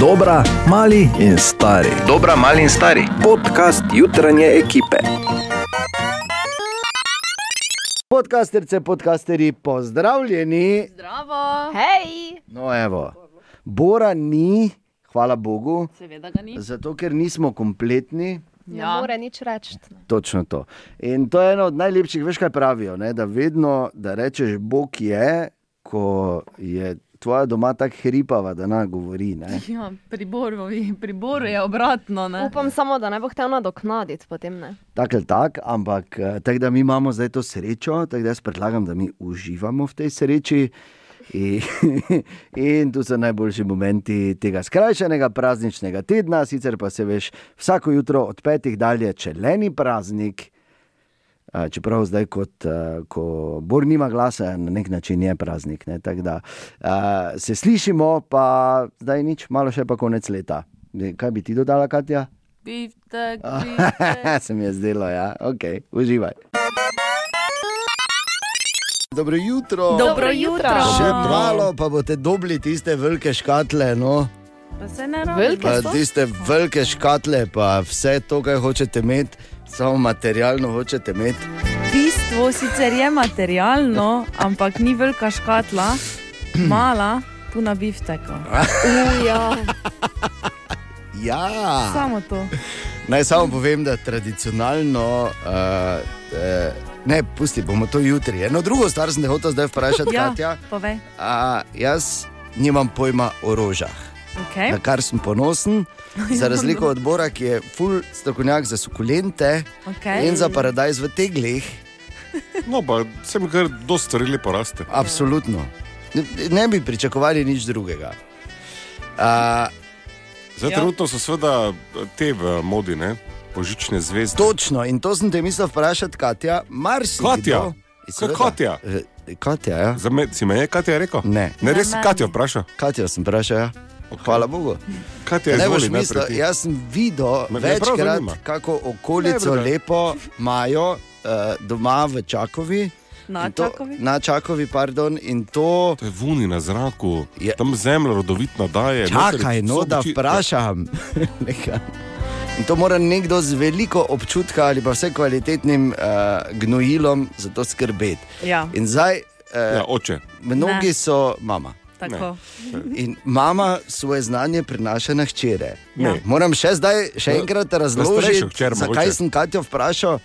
Dobra, mali in stari. Dobra, mali in stari. Podcast jutranje ekipe. Podcasterce, podcasteri, pozdravljeni. Zdravo. Hej. No, evo, Bora ni, hvala Bogu, Seveda ga ni. zato ker nismo kompletni. Ne Ja. more nič reči. Točno to. In to je eno od najlepših, veš kaj pravijo, ne? da vedno, da rečeš, Bog je, ko je tvoja doma tako hripava, da ne govori. Ne? Ja, pri Boru, pri Boru je obratno. Ne? Upam samo, da ne bo hotel nadoknaditi potem. Ne. Tak ali tak, ampak eh, tako da mi imamo zdaj to srečo, tako da jaz predlagam, da mi uživamo v tej sreči. In, in tu so najboljši momenti tega skrajšanega prazničnega tedna, sicer pa se veš, vsako jutro od petih dalje, če le ni praznik. A, Čeprav zdaj, kot, a, ko Bor nima glasa, na nek način je praznik. Ne? Tako Da, a, se slišimo, pa zdaj nič, malo še pa konec leta. Kaj bi ti dodala, Katja? Biftek, biftek. Se mi je zdelo, ja, ok, uživaj. Dobro jutro. Dobro jutro. Še malo, pa boste dobili tiste velike škatle, no, Pa se ne rabi. Velike pa so? tiste velike škatle, pa vse to, kar hočete imeti, samo materialno hočete imeti. Bistvo sicer je materialno, ampak ni velika škatla, mala, tu na bifteku. Uja. Ja. Samo to. Naj samo povem, da tradicionalno. Uh, uh, Ne, pusti, bomo to jutri. Eno drugo stvar sem te hotel zdaj vprašati, Ja, Katja. povej. A, jaz nimam pojma o rožah. Okay. na kar sem ponosen, za razliko od Bora, ki je full strokovnjak za sukulente Okay. in za paradajz v teglih. No, pa sem kar dosti stvari lepo raste. Absolutno. Ne, ne bi pričakovali nič drugega. A, Zdaj, Ja. trenutno so seveda te v modi, ne? božične zvezde. točno, in to sem te mislil vprašati, Katja. Marsikdo- Katja? Kaj Katja? Eh, Katja, ja. Za me, si me je Katja rekel? Ne, Ne, res Katja ne. vprašal. Katja sem vprašal. Ja. Hvala Bogu. Katja je Ne boš zvolila. mislil, jaz sem videl Me- me večkrat, zanima. kako okolico Ne, lepo imajo uh, doma v Čakovi. Na to- Čakovi? Na Čakovi, pardon. In to To je vuni na zraku, Je- tam zemlja rodovitna daje. Čakaj, noter no, so da vprašam. In to mora nekdo z veliko občutka ali pa vse kvalitetnim uh, gnojilom za to skrbeti. Ja, In zdaj, uh, Ja, oče. mnogi Ne. so mama. Tako. In mama svoje znanje prenaša na hčere. Ja. Moram še zdaj še Na- enkrat razložiti, zakaj sem Katjo vprašal.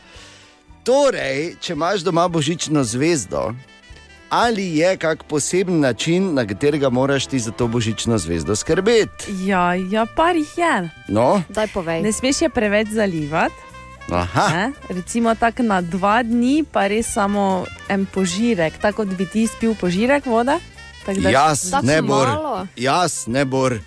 Torej, če imaš doma božično zvezdo, ali je kak poseben način, na katerega moraš ti za to božično zvezdo skrbeti? Ja, ja, par jih je. No, Daj povej. Ne smeš je preveč zalivati. aha. Ne? Recimo tako na dva dni, pa res samo en požirek, tako kot bi ti spil požirek vode. Tako da- Jaz ne bor, jaz ne bor.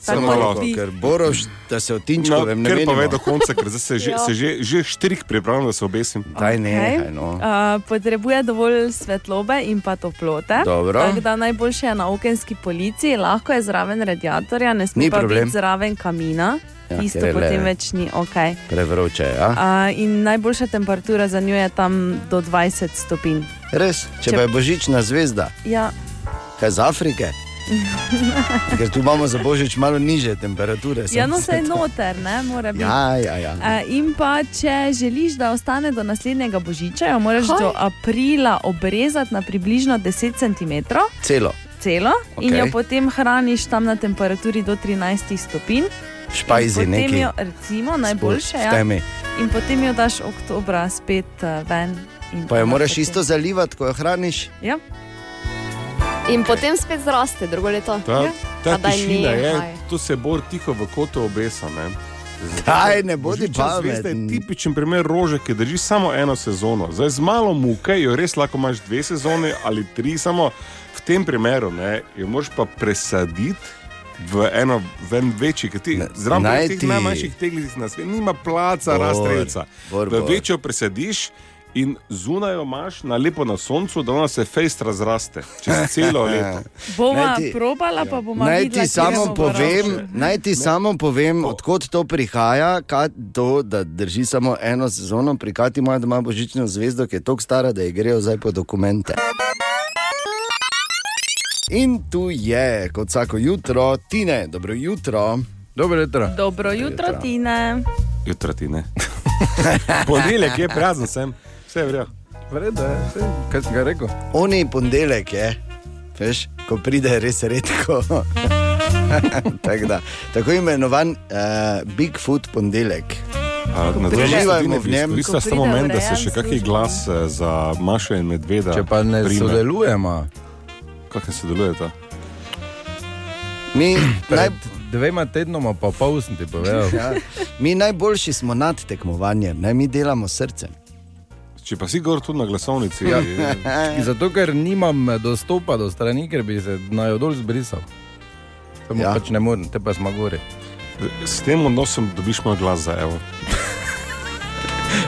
Samo malo, ker boroš, da se o No, Tinčkovem ne ker pa ve do konca, ker se že, Ja. se že, že štirik pripravljam, da se obesim. Daj ne, Okej. no. Uh, potrebuje dovolj svetlobe in pa toplote. Dobro. Tako da najboljše je na okenski polici, lahko je zraven radiatorja, ne sme Ni pa problem. biti zraven kamina. Ja, je potem več ni ok. Prevroče, ja. Uh, in najboljša temperatura za njo je tam do 20 stopinj. Res, če, Če- pa je božična zvezda, Ja, kaj z Afrike? Ker tu imamo za božič malo niže temperature. ja no se je noter, ne mora biti. Ja, ja, ja. Uh, in pa, če želiš, da ostane do naslednjega božiča, jo moraš Kaj? do aprila obrezati na približno 10 cm, Celo, celo, okay. in jo potem hraniš tam na temperaturi do 13 stopinj. špajzi In potem jo, recimo, najboljše je, ja, in potem jo daš oktobra spet uh, ven. in Pa jo moraš potem- isto zalivati, ko jo hraniš. Ja, In potem spet zraste drugo leto. Ta, Ja. ta tišina je, nehaj. tu se bolj tiho v kotu obesa. Ne? Daj, ne bodi Božična zvezda je pameten. tipičen primer rože, ki drži samo eno sezono. Zdaj z malo muke jo res lahko imaš dve sezone ali tri, samo v tem primeru ne, jo moraš pa presaditi. V eno v en večji, ki ti zraven teh najmanjših teglic na svetu, nima placa, bor, V večjo presadiš in zunaj jo imaš na lepo na soncu, da ona se fejst razraste čez celo leto. bova ti- probala, pa bomo Naj videla, ti samo povem, rože. naj ti samo povem, odkot to prihaja, kaj to, da drži samo eno sezono, pri Kati ima doma božično zvezdo, ki je tako stara, da ji grejo zdaj po dokumente. In tu je, kot vsako jutro, Tine, dobro jutro. Dobro jutro. Dobro jutro, Tine. Jutro ti ne. Ponedeljek je prazen, sem, vse je vrjo. Vredo je, saj, kaj sem ga rekel. Oni ponedeljek je, veš, ko pride res redko. tako, da, tako imenovan uh, Bigfoot ponedeljek. Uživajmo v njem. Vi ste samo meni, da se še kakšen glas eh, za Mašo in Medveda. Če pa ne prime. sodelujemo, Kako ne sodelujete? Mi, naj, dvema tednoma pa pol sem ti povedal. ja, mi najboljši smo nad tekmovanjem, ne? mi delamo srcem. Če pa si gor tu na glasovnici, Ja. je- Zato, ker nimam dostopa do strani, ker bi se naj dol zbrisal. Samo Ja. pač ne morem, te pa smo gori. s tem odnosom dobiš moj glas za evo.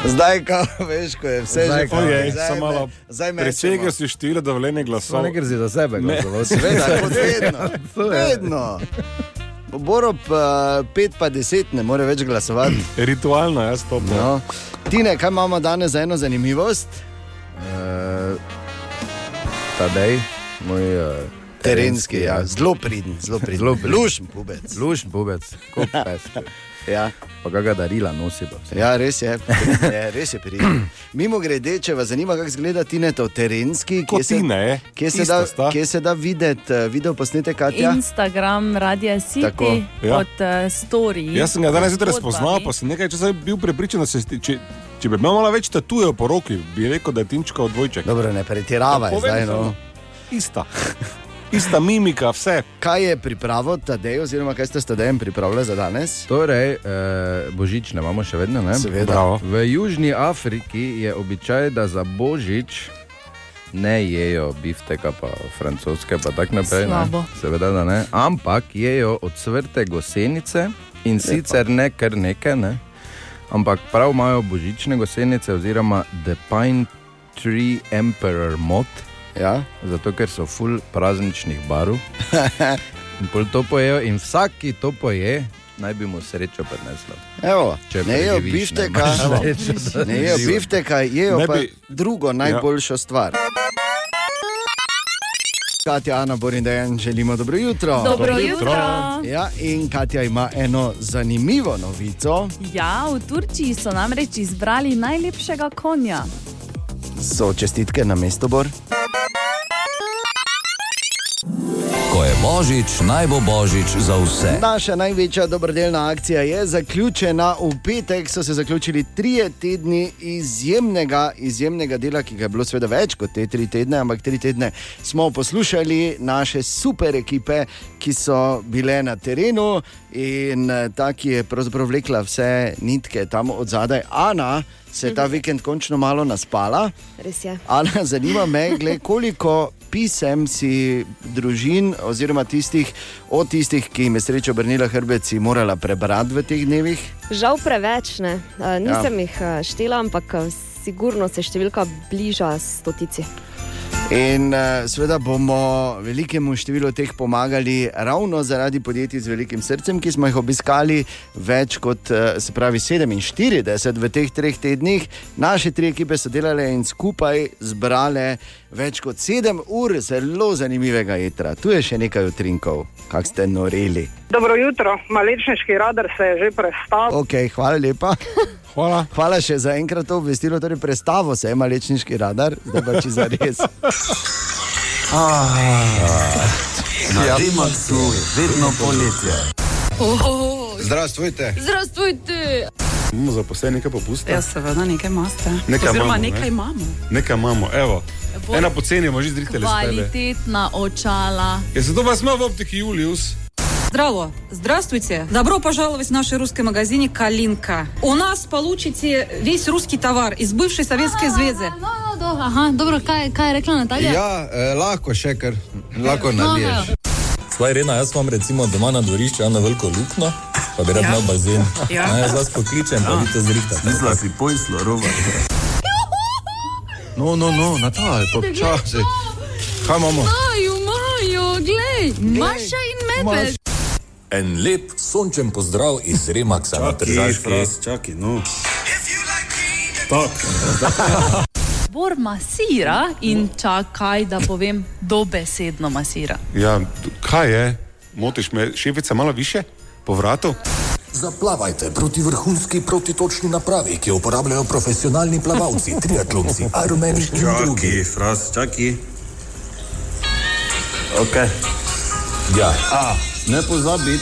Zdaj, ko veš, ko je vse Zdaj, že ko Ojej, zdaj samo me- malo. Presegel si število dovoljenih Samo glasov. ne, si za sebe Ne. glasoval. Seveda, kot vedno. To je. vedno. Borob 5 pa 10 ne more več glasovati. Ritualno, jaz to bom. No. Tine, kaj imamo danes za eno zanimivost? Uh, Tadej, moj uh, Terenski, ja. zelo pridn, zelo pridn. Zelo priden. Lušen pubec. Lušn pubec, kot pes. Ja. Pa ga darila nosi. Ja, res je. je res je pridn. Mimo grede, če vas zanima, kako izgleda Tine to terenski, kje se, ti ne, kje se da, kje se da videti uh, video posnetek Katja? Instagram, Radio City, Tako, ja. od uh, Story. Jaz sem ga danes zjutraj spoznal, pa sem nekaj časa bil prepričan, da se če, če bi imel malo več tatujev po roki, bi rekel, da je Tinčka dvojček. Dobro, ne pretiravaj Ja, zdaj. No. Ista. Ista mimika, vse. Kaj je pripravo Tadej, oziroma kaj ste s Tadejem pripravili za danes? Torej, eh, božične imamo še vedno. Ne? Seveda. Bravo. V Južni Afriki je običaj, da za božič ne jejo bifteka, pa francoske, pa tako naprej. Ne? Slabo. Seveda, da ne. Ampak jejo odsvrte gosenice in sicer ne kar nekaj, ne? ampak prav imajo božične gosenice, oziroma The Pine Tree Emperor mod, Ja? zato ker so full prazničnih barv. In pol to pojejo, in vsak, ki to poje, naj bi mu srečo prineslo. Evo, Če ne jejo bifteka, ne jejo bifteka, jejo Ne pa bi- drugo najboljšo stvar. Katja, Ana, Borin, Dejan, želimo dobro jutro. Dobro jutro. jutro. Ja, in Katja ima eno zanimivo novico. Ja, v Turčiji so namreč izbrali najlepšega konja. So čestitke na mesto Bor. Božič, naj bo božič za vse. Naša največja dobrodelna akcija je zaključena. V petek so se zaključili trije tedni izjemnega, izjemnega dela, ki ga je bilo seveda več kot te tri tedne, ampak tri tedne smo poslušali naše super ekipe, ki so bile na terenu in eh, ta, ki je pravzaprav vlekla vse nitke tam od zadaj. Ana se je ta vikend končno malo naspala. Res je. Ana, zanima me, gled, koliko pisem si družin, oziroma tistih, od tistih, ki jim je sreča obrnila hrbet, si morala prebrati v teh dnevih. Žal preveč ne. Uh, nisem ja. jih uh, štela, ampak uh, sigurno se številka bliža stotici. In uh, seveda bomo velikemu številu teh pomagali ravno zaradi podjetij z velikim srcem, ki smo jih obiskali več kot uh, se pravi 47 v teh treh tednih. Naše tri ekipe so delale in skupaj zbrale več kot 7 ur zelo zanimivega jedra. Tu je še nekaj utrinkov, kak ste noreli. Dobro jutro, malečniški radar se je že prestal. Okay, hvala lepa. Hvala. Hvala še za enkrat to obvestilo, torej predstavo se ima lečniški radar, zdaj pa če za res. Na Dimaksu vedno poletje. Zdravstvujte. Zdravstvujte. Imamo zaposleni nekaj popusta? Ja, seveda, nekaj imate. Nekaj Oziroma, imamo, ne? nekaj imamo. Nekaj imamo, evo. Bo- Ena poceni, možeš zritelj. Kvalitetna očala. Je zato vas ima v optiki Julius? Здраво! Здравствуйте! Добро пожаловать в наш русский магазине «Калинка». У нас получите весь русский товар из бывшей Советской Звезды. Aha, dobro, kaj, kaj je rekla Natalija? Ja, eh, lahko še kar, lahko naliješ. Slaj Rena, jaz imam recimo doma na dvorišču eno veliko luknjo, pa bi rad Ja. imel bazen. Ja. A Jaz vas pokličem, pa vi to zrihtate. Mislila si pojslo, roba. No, no, no, Natalija, počasi. Kaj imamo? Maju, Maju, glej, Maša in medved. En lep sončen pozdrav iz Remaksa na Tržaški. čakaj, no. Bor masira in čakaj, da povem, dobesedno masira. Ja, kaj je? Motiš me, šefica, malo više? Po vratu? Zaplavajte proti vrhunski protitočni napravi, ki jo uporabljajo profesionalni plavalci, triatlonci, armeni in drugi. Čakaj, fras, čakaj. Ok. Ja. A, ne pozabi,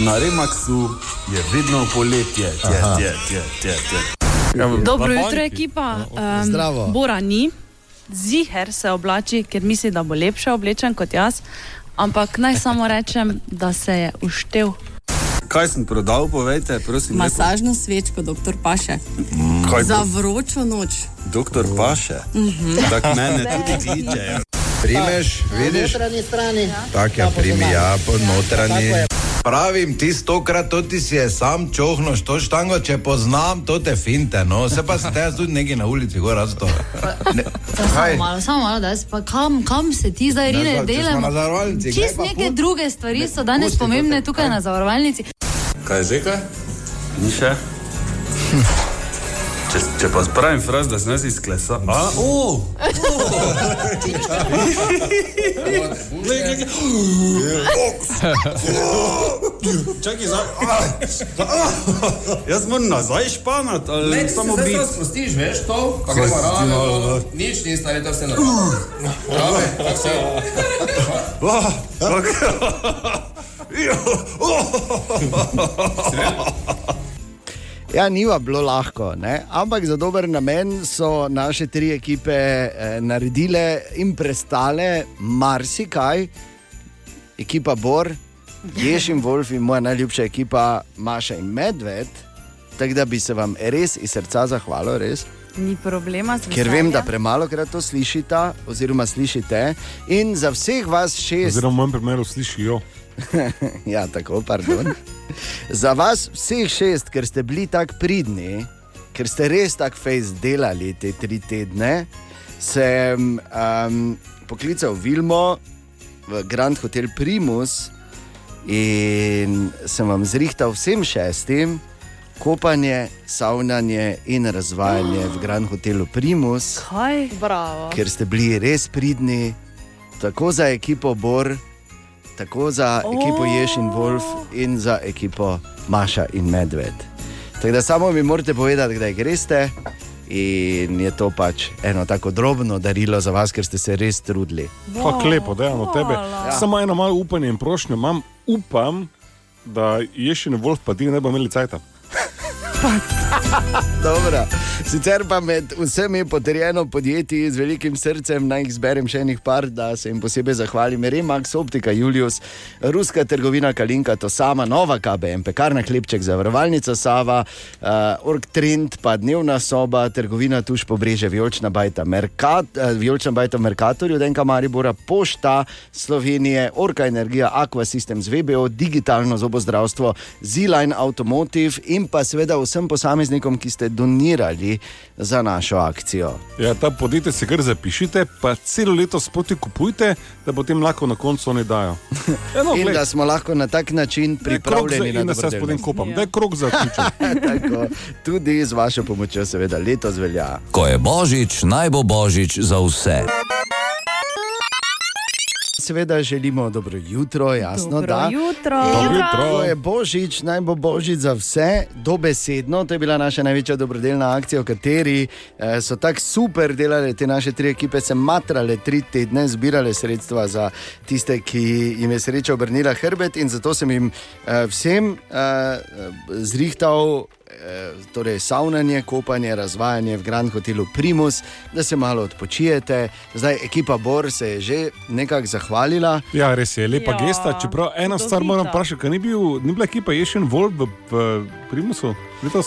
na Remaxu je vedno poletje. Tje, tje, tje, tje, tje. Dobro jutro, ekipa. Um, Zdravo. Bora ni, ziger se oblači, ker misli, da bo lepše oblečen kot jaz. Ampak naj samo rečem, da se je uštev. Kaj sem prodal, povejte, prosim. lepo. Masažno svečko, doktor Paše. Kaj Za vročo noč. Doktor Paše. Mhm. Tako mene tudi kličejo. Primeš, vidiš? notranji strani. Tako je, primi, ja, po notranji. Tako je. Pravim, ti stokrat to ti si je sam čohnoš, to štango, če poznam, to te finte, no, se pa se te jaz tudi nekaj na ulici, gor razto. Samo malo, samo malo, da pa kam, kam se ti zdaj Ne, rine pa, delamo? na zavarovalnici, kaj Čist pa neke put? druge stvari so danes Pusti to pomembne tukaj na zavarovalnici. Kaj je že kaj? Ni še. Če, če pa spravim fraz, da sem jaz izklesal. A, o! Čakaj, za... Jaz moram nazaj španati, ali samo biti. spustiš, veš to? Pa Kaj gremo si rame, malo, no, no. nič ni stari, to vse narobe. Rame, kako se? Ja, ni vam bilo lahko, ne? ampak za dober namen so naše tri ekipe eh, naredile in prestale marsikaj. Ekipa Bor, Jež in Wolf in moja najljubša ekipa Maša in Medved. Tako da bi se vam res iz srca zahvalil, res. Ni problema, z Ker vem, da premalo krat to slišite, oziroma slišite. In za vseh vas šest. Oziroma, v mojem primeru slišijo. ja, tako, pardon. Za vas vseh šest, ker ste bili tako pridni, ker ste res tako fejs delali te tri tedne, sem um, poklical Vilmo v Grand Hotel Primus in sem vam zrihtal vsem šestim kopanje, savnanje in razvajanje v Grand Hotelu Primus. Kaj? Bravo. Ker ste bili res pridni, tako za ekipo Bor, tako za oh. ekipo Jež in Wolf, in za ekipo Maša in Medved. Tako da samo mi morate povedati, kdaj greste. In je to pač eno tako drobno darilo za vas, ker ste se res trudili. Pa lepo, da je od tebe. Ja. Samo eno malo upanje in prošnjo imam, upam, da Ješin in Wolf pa ti ne bo imeli cajta. Dobro. Sicer pa med vsemi potrjeno podjetji z velikim srcem naj jih zberem še enih par, da se jim posebej zahvalim. Remax, Optika, Julius, ruska trgovina Kalinka, to sama, nova KBM, pekarna Klepček, zavarovalnica Sava, uh, Org Trend, pa dnevna soba, trgovina Tuš pobreže, Vijolčna bajta, Merkat, uh, bajta v Merkatorju, Denka Maribora, Pošta Slovenije, Orka Energija, Aqua Systems, VBO, digitalno zobozdravstvo, Z-Line Automotive in pa seveda vsem posameznikom, ki ste donirali za našo akcijo. Ja, ta podjetje si kar zapišite, pa celo leto sproti kupujte, da potem lahko na koncu oni dajo. Eno, In glej. da smo lahko na tak način krog za- pripravljeni na in da se jaz potem kopam. Daj krog za ključe. Tako, tudi z vašo pomočjo, seveda, letos velja. Ko je božič, naj bo božič za vse. Seveda želimo dobro jutro, jasno Dobro da. jutro. Dobro jutro. Je božič, naj bo božič za vse, dobesedno. To je bila naša največja dobrodelna akcija, v kateri eh, so tako super delale te naše tri ekipe, se matrale tri tedne, zbirale sredstva za tiste, ki jim je sreča obrnila hrbet, in zato sem jim eh, vsem eh, zrihtal. Eh, Torej, savnanje, kopanje, razvajanje v Grand Hotelu Primus, da se malo odpočijete. Zdaj, ekipa Bor se je že nekako zahvalila. Ja, res je lepa Ja, gesta. Čeprav eno stvar čudovita. moram vprašati, ker ni, bil, ni bila ekipa Ješen Wolf v, v Primusu letos.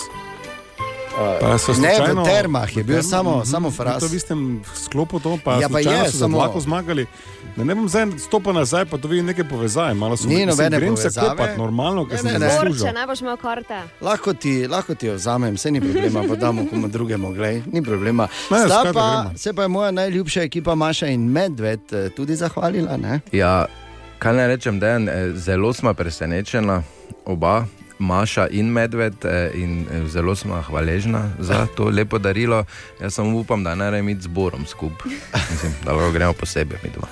Pa so ne, v termah je bil v termah, samo, mhm. samo fraz. To v istem sklopu, to, pa, Ja, pa je, samo lahko zmagali. Da ne bom zdaj stopil nazaj, pa to vidim neke povezave. Malo so Ni mislim, nobene grem se povezave. kopati normalno, ker Ne, sem ne, se ne. zaslužil. Če ne boš imel karte. Lahko ti, lahko ti jo vzamem, se ni problema, pa damo komu drugemu, glej, ni problema. Ne, pa se pa je moja najljubša ekipa Maša in Medved eh, tudi zahvalila. Ne? Ja, kaj naj rečem, da je zelo smo presenečena, oba. Maša in Medved eh, in eh, zelo smo hvaležna za to lepo darilo. Jaz samo upam, da ne rečem iti zborom skupaj. Mislim, da lahko gremo posebej mi dva.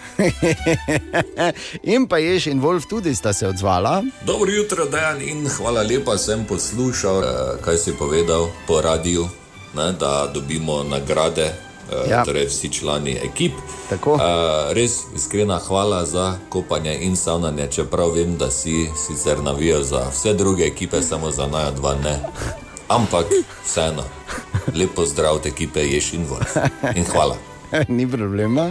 in pa Jež in Wolf tudi sta se odzvala. Dobro jutro, Dejan, in hvala lepa, sem poslušal, eh, kaj si povedal po radiju, ne, da dobimo nagrade. Eh, Ja. Torej, vsi člani ekip. Tako. Uh, res iskrena hvala za kopanje in savnanje, čeprav vem, da si sicer navijal za vse druge ekipe, samo za najo dva ne. Ampak vseeno, lepo zdrav od ekipe Ješ in Wolf. In hvala. ni problema.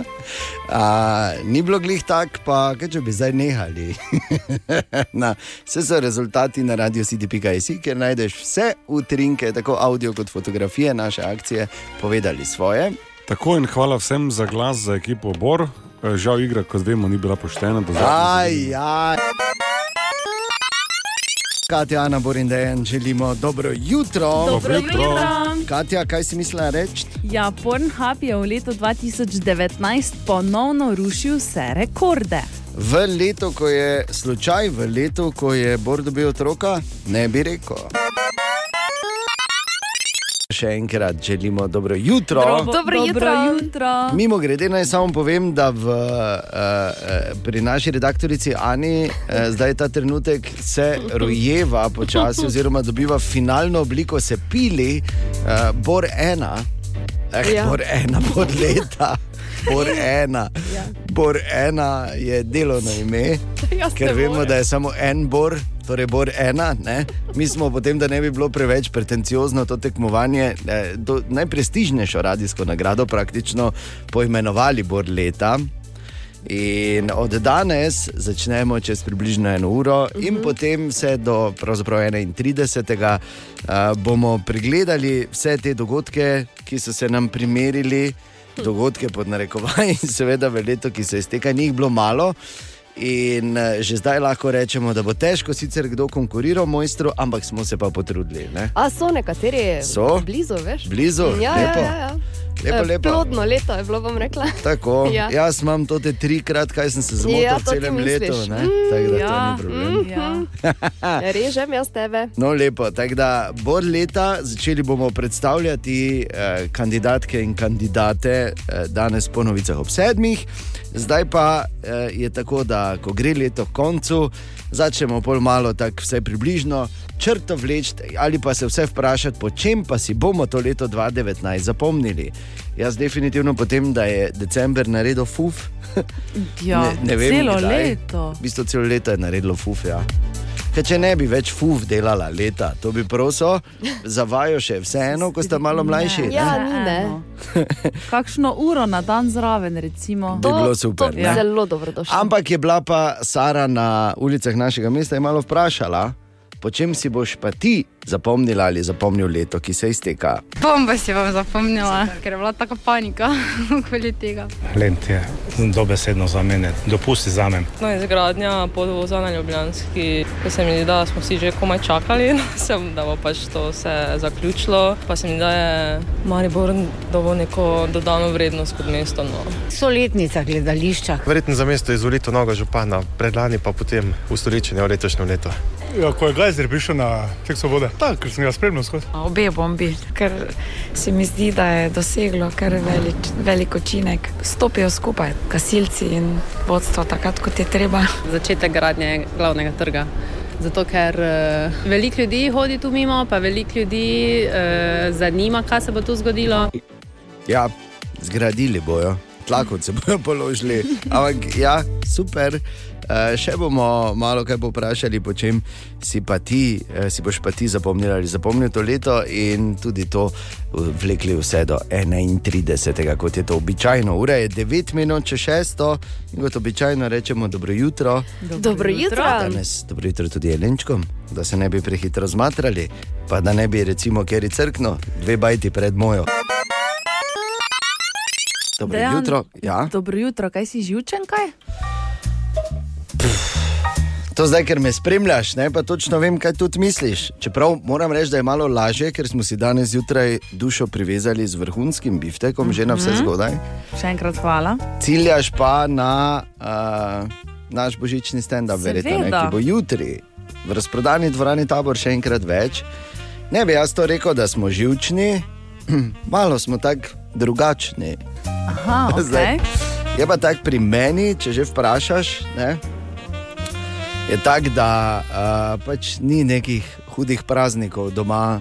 A, ni bilo glih tak, pa kaj če bi zdaj nehali. na, vse so rezultati na radio city.js, kjer najdeš vse utrinke, tako audio kot fotografije naše akcije, povedali svoje. Tako in hvala vsem za glas za ekipo Bor. Eh, Žal igra, kot vemo, ni bila poštena. do zadnje Aj, aj. Katja, Ana, Borin, Dejan, želimo dobro jutro. Dobro jutro. Katja, kaj si mislila reči? Ja, Pornhub je v letu 2019 ponovno rušil vse rekorde. V letu, ko je slučaj, v letu, ko je Bor dobil otroka, ne bi rekel. Še enkrat želimo dobro jutro. Dobro, dobro jutro. jutro. Mimo grede, naj samo povem, da v, uh, pri naši redaktorici Ani uh, zdaj ta trenutek se rojeva počasi, oziroma dobiva finalno obliko, se pili uh, Bor ena, eh, Ja. ja. Bor ena, Bor leta. Bor ena. Ja. Bor ena je delovno ime, Jaz ker vemo, morem. da je samo en Bor. Torej, Bor ena, ne? mi smo potem, da ne bi bilo preveč pretenciozno to tekmovanje, eh, do, najprestižnejšo radijsko nagrado praktično poimenovali Bor leta. In od danes začnemo čez približno eno uro, in Mhm. potem vse do pravzaprav 31. Uh, bomo pregledali vse te dogodke, ki so se nam primerili, dogodke pod narekovaji, in seveda v letu, ki se izteka, ni jih bilo malo. In eh, že zdaj lahko rečemo, da bo težko sicer kdo konkuriral mojstru, ampak smo se pa potrudili. Ne? A so nekateri So. blizu, veš? Blizu, ja, lepo. Ja, ja, ja. Lepo, Eh, lepo. Plodno leto je bilo, bom rekla. Tako, Ja. ja. Jaz imam to te trikrat, kaj sem se zmotil Ja, v to celem misliš. letu. Ne? Mm, Tako da to ja, ni problem. mm, ja. Režem jaz tebe. No, lepo. Tako da bo leta začeli bomo predstavljati eh, kandidatke in kandidate eh, danes po novicah ob sedmih. Zdaj pa eh, je tako, da ko gre leto k koncu, začnemo pol malo tako vse približno črto vleči ali pa se vse vprašati, po čem pa si bomo to leto 2019 zapomnili. Jaz definitivno potem, da je december naredil fuf. Ja, celo leto. V bistvu celo leto je naredilo fuf. Ja. Ker če ne bi več fuf delala leta, to bi prosil, zavajo še vseeno, ko sta malo mlajši. Ja, ne? ni ne. Kakšno uro na dan zraven, recimo. Bi bilo super. To bi ne? zelo dobro došlo. Ampak je bila pa Sara na ulicah našega mesta in malo vprašala, po čem si boš pa ti zapomnila ali zapomnil leto, ki se izteka. Bomba si vam zapomnila, ker je bila taka panika okoli tega. Lent je dobesedno za mene, dopusti za me. No, izgradnja podvoza na Ljubljanski, ko se mi zdi, da smo vsi že komaj čakali, sem, da bo pač to se zaključilo. Pa se mi zdi, da je Maribor dobil neko dodano vrednost kot mesto. No. So letnica gledališča. Verjetno za mesto izvolitev novega župana, predlani pa potem ustoličenje v letošnjem letu. Ja, ko je Gajzer prišel na tek svobode, tako, ker sem ga spremljal skozi. Obe bombi, ker se mi zdi, da je doseglo kar velik, velik učinek. Stopijo skupaj, gasilci in vodstvo, takrat kot je treba. Začetek gradnje glavnega trga. Zato, ker uh, veliko ljudi hodi tu mimo, pa veliko ljudi uh, zanima, kaj se bo tu zgodilo. Ja, zgradili bojo, tlakovce bojo položili. Ampak ja, super. Uh, še bomo malo kaj povprašali, po čem si, pa ti, uh, si boš pa ti zapomnil ali zapomnil to leto, in tudi to vlekli vse do 31. kot je to običajno. Ura je 9 minut, če 6, in kot običajno rečemo dobro jutro. Dobro Dobro jutro. jutro. Danes dobro jutro tudi Jelenčkom, da se ne bi prehitro zmatrali, pa da ne bi recimo kjer crkno, dve bajti pred mojo. Dobro Dejan, jutro. Ja. Dobro jutro, kaj si živčen kaj? To zdaj, ker me spremljaš, ne, pa točno vem, kaj tudi misliš. Čeprav moram reči, da je malo lažje, ker smo si danes zjutraj dušo privezali z vrhunskim biftekom, že na vse Mhm. zgodaj. Še enkrat hvala. Ciljaš pa na uh, naš božični stand-up, verjetno, ne, ki bo jutri. v razprodani dvorani tabor še enkrat več. Ne bi jaz to rekel, da smo živčni, malo smo tako drugačni. Aha, Zdaj, ok. je pa tako pri meni, če že vprašaš, ne, je tako, da uh, pač ni nekih hudih praznikov doma.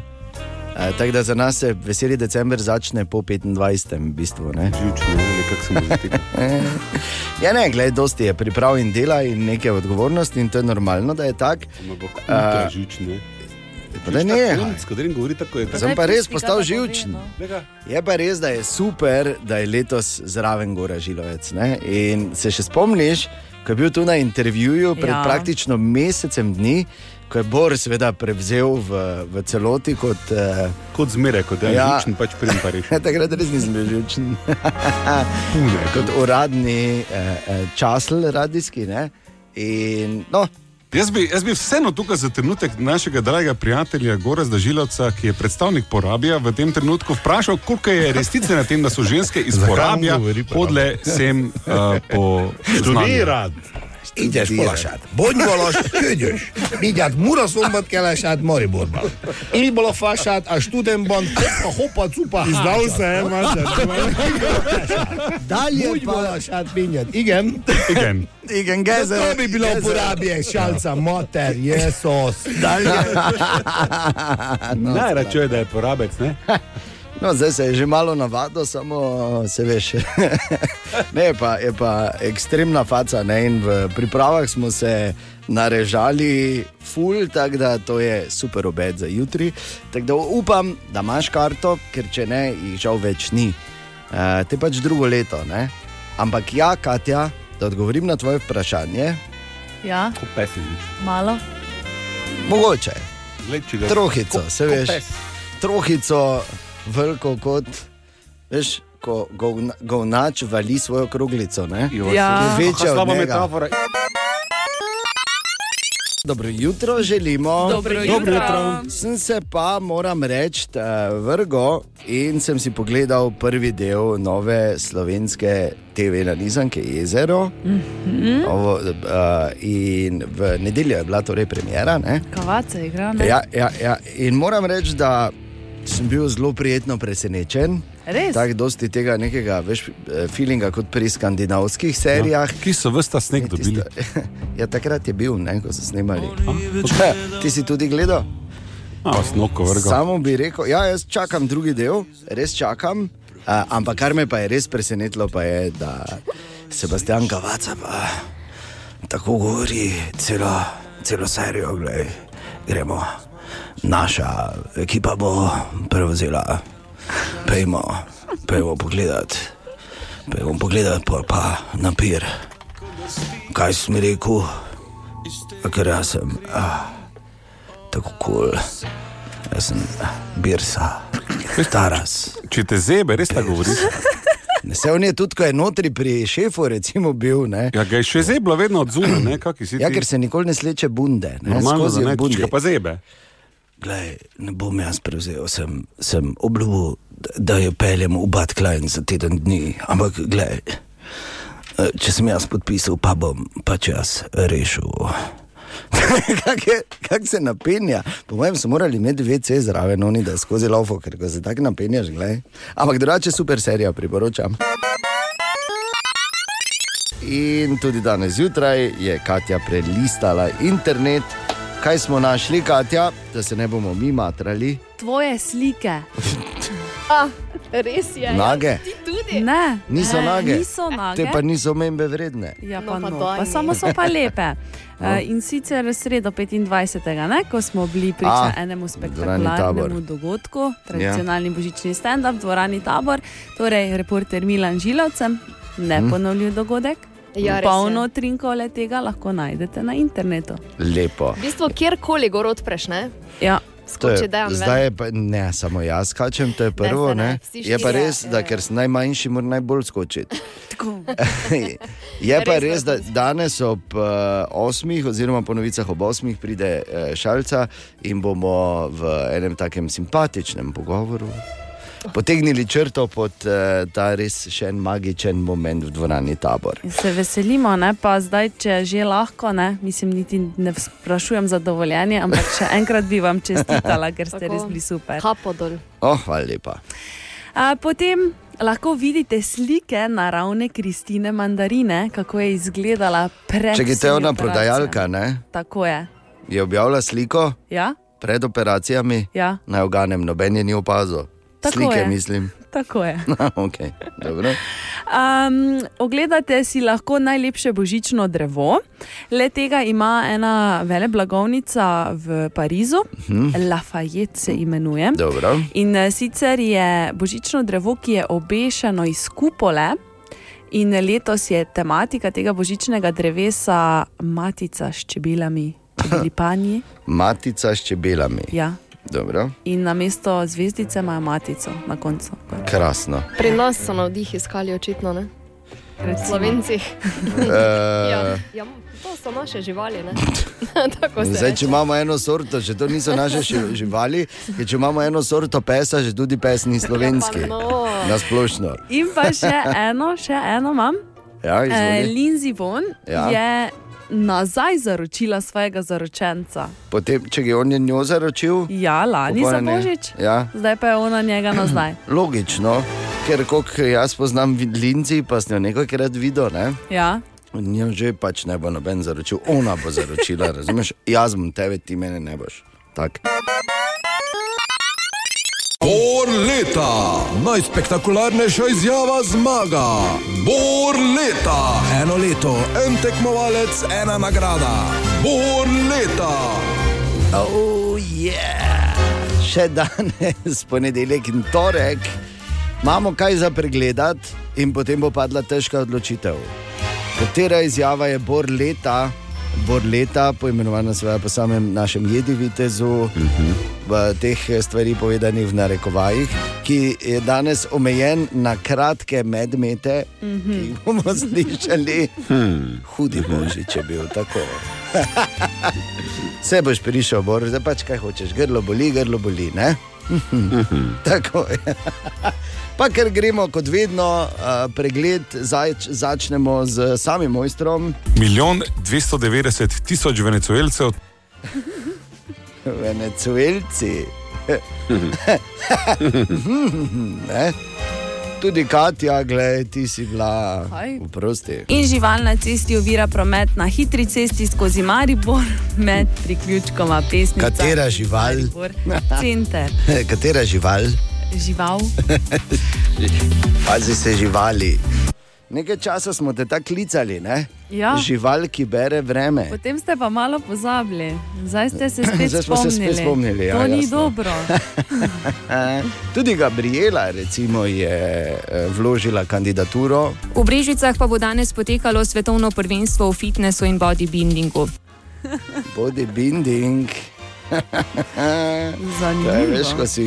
Uh, tako da za nas se veseli decembr začne po 25. v bistvu. Živčni, ali kako se mu zdi. Ja, ne, gledaj, dosti je priprav in dela in neke odgovornosti in to je normalno, da je tako. Ultra živčni. Da ne. S katerim govori tako je. Sem pa res postal živčen. Je pa res, da je super, da je letos zraven Gora Žilovec. Ne? In se še spomniš, ko je bil tu na intervjuju pred Ja. ja. praktično mesecem dni, ko je Bor seveda prevzel v, v celoti kot. Uh, kot zmeraj, kot je ja. živčen, pač pridem pa reši. Takrat res nisem bil živčen. kot uradni uh, uh, časl radijski. Ne? In, no, Jaz bi, jaz bi vseeno tukaj za trenutek našega dragega prijatelja Gorazda Žilovca, ki je predstavnik porabija, v tem trenutku vprašal, koliko je resnice na tem, da so ženske iz porabija? hodle sem uh, po polasást. Ingyenes polasát. Bonyvalas, kögyös. Mindjárt Muraszombat kelesát Mariborban. Ilbala fását a Studenban, a hopa cupa Izdau Dalje polasát mindjárt. Igen. Igen. Igen, Gezer. Tomi bilo porabije šalca mater, jesos. Dalje. Na erre da je ne? No, zdaj se je že malo navadil, samo se veš. ne, je pa, je pa ekstremna faca. Ne? In v pripravah smo se narežali, ful, tako da to je super obed za jutri. Tako da upam, da imaš karto, ker če ne, jih žal več ni. Uh, te pač drugo leto. Ne? Ampak ja, Katja, da odgovorim na tvoje vprašanje, Ja, Ko pesi živčni. malo. mogoče. Trohico, se veš. Trohico, veliko kot, veš, ko govna- govnač vali svojo kroglico. Ne? Ja. Je večja slaba njega. metafora. Dobro jutro želimo. Dobro jutro. Sem se pa, moram reči, vrgo in sem si pogledal prvi del nove slovenske TV nanizanke Jezero. Mhm. Ovo, uh, in v nedeljo je bila torej premjera. Ne? Kavace igra. ne? Ja, ja, ja. In moram reči, da sem bil zelo prijetno presenečen. Res? Tako dosti tega nekega, veš, eh, feelinga kot pri skandinavskih serijah. Ki so vsta sneg dobili. Ja, takrat je bil, ne, ko so snemali. Ti si tudi gledal? A. Samo bi rekel, ja, jaz čakam drugi del, res čakam. Uh, ampak kar me pa je res presenetilo, pa je, da Sebastian Kavaca pa tako govori celo, celo serijo. Glej, gremo, naša ekipa bo prevzela, pejmo, pejmo pogledat, pejmo pogledat, pol pa napir. Kaj si mi rekel? Ker jaz sem ah, tako kul, cool. jaz sem ah, birsa, staras. Če te zebe, res tako govoriš. Ne, Se on je tudi, ko je notri pri šefu, recimo, bil. Ne? Ja, ga je še zeblo vedno od zunaj, ne? Kaki si ti? Ja, ker se nikoli ne sleče bunde. Ne? Normalno, Skozi da ne, bunde. če ga pa zebe. Glej, ne bom jaz prevzel, sem, sem obljubil, da jo peljem v Bad Klein za teden dni. Ampak, glej, eh, če sem jaz podpisal, pa bom pač jaz rešil. Kako kak se napenja? Po mojem, so morali imeti VC zraven, oni da skozi lofo, ker ko se tako napenjaš, glej. Ampak drugače super serija, priporočam. In tudi danes zjutraj je Katja prelistala internet. Kaj smo našli, Katja, da se ne bomo mi matrali? Tvoje slike. Ah, res je. Nage? Ja, ti tudi. Ne, Niso ne, nage. Niso nage. Te pa niso omembe vredne. Ja, No, pa pa no, pa mi. samo so pa lepe. Uh, in sicer sredo 25. Ne, ko smo bili priča A, enemu dvorani Tabor. spektakularnemu dogodku, tradicionalni ja. božični stand-up v dvorani Tabor, torej reporter Milan Žilovcem, neponovljiv Hm. dogodek. Ja, res je. Polno trinkole tega lahko najdete na internetu. Lepo. V bistvu, kjerkoli gor odpreš, ne? Ja. Je, Skoči dejan zdaj je pa ne samo jaz skačem, to je prvo. se ne, Ne, vsi je pa res, da ker sem najmanjši, moram najbolj skočiti. je pa res, da danes ob uh, osmih, oziroma po novicah ob osmih, pride uh, šalca in bomo v enem takem simpatičnem pogovoru potegnili črto pod uh, ta res še en magičen moment v dvorani tabor. In Se veselimo, ne? pa zdaj, če že lahko, ne? mislim, niti ne sprašujem za dovoljenje, ampak še enkrat bi vam čestitala, ker ste Tako. res bili super. Kapodol. Oh, hvala lepa. A, potem lahko vidite slike naravne Kristine Mandarine, kako je izgledala pred. Če je vsemi ona prodajalka, ne, Tako je. je objavila sliko Ja? pred operacijami, Ja. naj oganem, noben je ni opazil. Tako Slike, je. mislim. Tako je. okay, dobro. Um, ogledate si lahko najlepše božično drevo. Le tega ima ena veleblagovnica v Parizu, Mhm. Lafayette se imenuje. Dobro. In eh, sicer je božično drevo, ki je obešeno iz kupole. In letos je tematika tega božičnega drevesa matica s čebelami, čebeli panji. Matica s čebelami. Ja. Dobro. In na mesto zvezdice imajo matico na koncu. Krasno. Pri nas so navdih iskali očitno, ne? Recimo. Slovenci. Eh. ja, ja, to so naše živali, ne? Tako se Zdaj, če imamo eno sorto, če to niso naše živali, če imamo eno sorto pesa, že tudi pes ni slovenski. Ja, no. Na splošno. In pa še eno, še eno imam. Ja, Eh, izvoli. Lindsay Von Ja. je nazaj zaročila svojega zaročenca. Potem, če je on je njo zaročil, Ja, lani za božič, Ja. zdaj pa je ona njega nazaj. Logično, ker koliko jaz poznam Linci, pa sem jo nekajkrat videl. Ne? Ja. Njo že pač ne bo noben zaročil, ona bo zaročila, razumeš? Jaz bom tebe, ti mene ne boš. Tak. Bor leta, najspektakularnejša izjava zmaga. Bor leta, eno leto, en tekmovalec, ena nagrada. Bor leta. Oh, yeah. Še danes, ponedeljek in torek, imamo kaj za pregledati, in potem bo padla težka odločitev. Katera izjava je bor leta, bor leta, poimenovana seveda po samem našem jedivitezu, v teh stvari povedanih v narekovajih, ki je danes omejen na kratke medmete, ki jih bomo slišali. Hudi božič je bil tako. Vse boš prišel, bor, zdaj pač kaj hočeš, grlo boli, grlo boli. Ne? Tako je. Pa ker gremo kot vedno, pregled zač, začnemo z samim mojstrom, Milijon 290 tisoč venezuelcev. venezuelci. Tudi Katja, gledaj, ti si bila v prosti. In žival na cesti ovira promet na hitri cesti skozi Maribor med priključkoma pesnika. Katera žival? Maribor, center. Katera žival? Žival. Pazi se živali. Nekaj časa smo te tako klicali, ne? Ja. Žival, ki bere vreme. Potem ste pa malo pozabili, zdaj ste se spet Zdaj smo se spomnili. spet spomnili, ja, to ni jasno. dobro. Tudi Gabriela recimo, je eh, vložila kandidaturo. V Brežicah pa bo danes potekalo svetovno prvenstvo v fitnessu in bodybuildingu. Bodybuilding. Zanimivo. Je, veš, ko si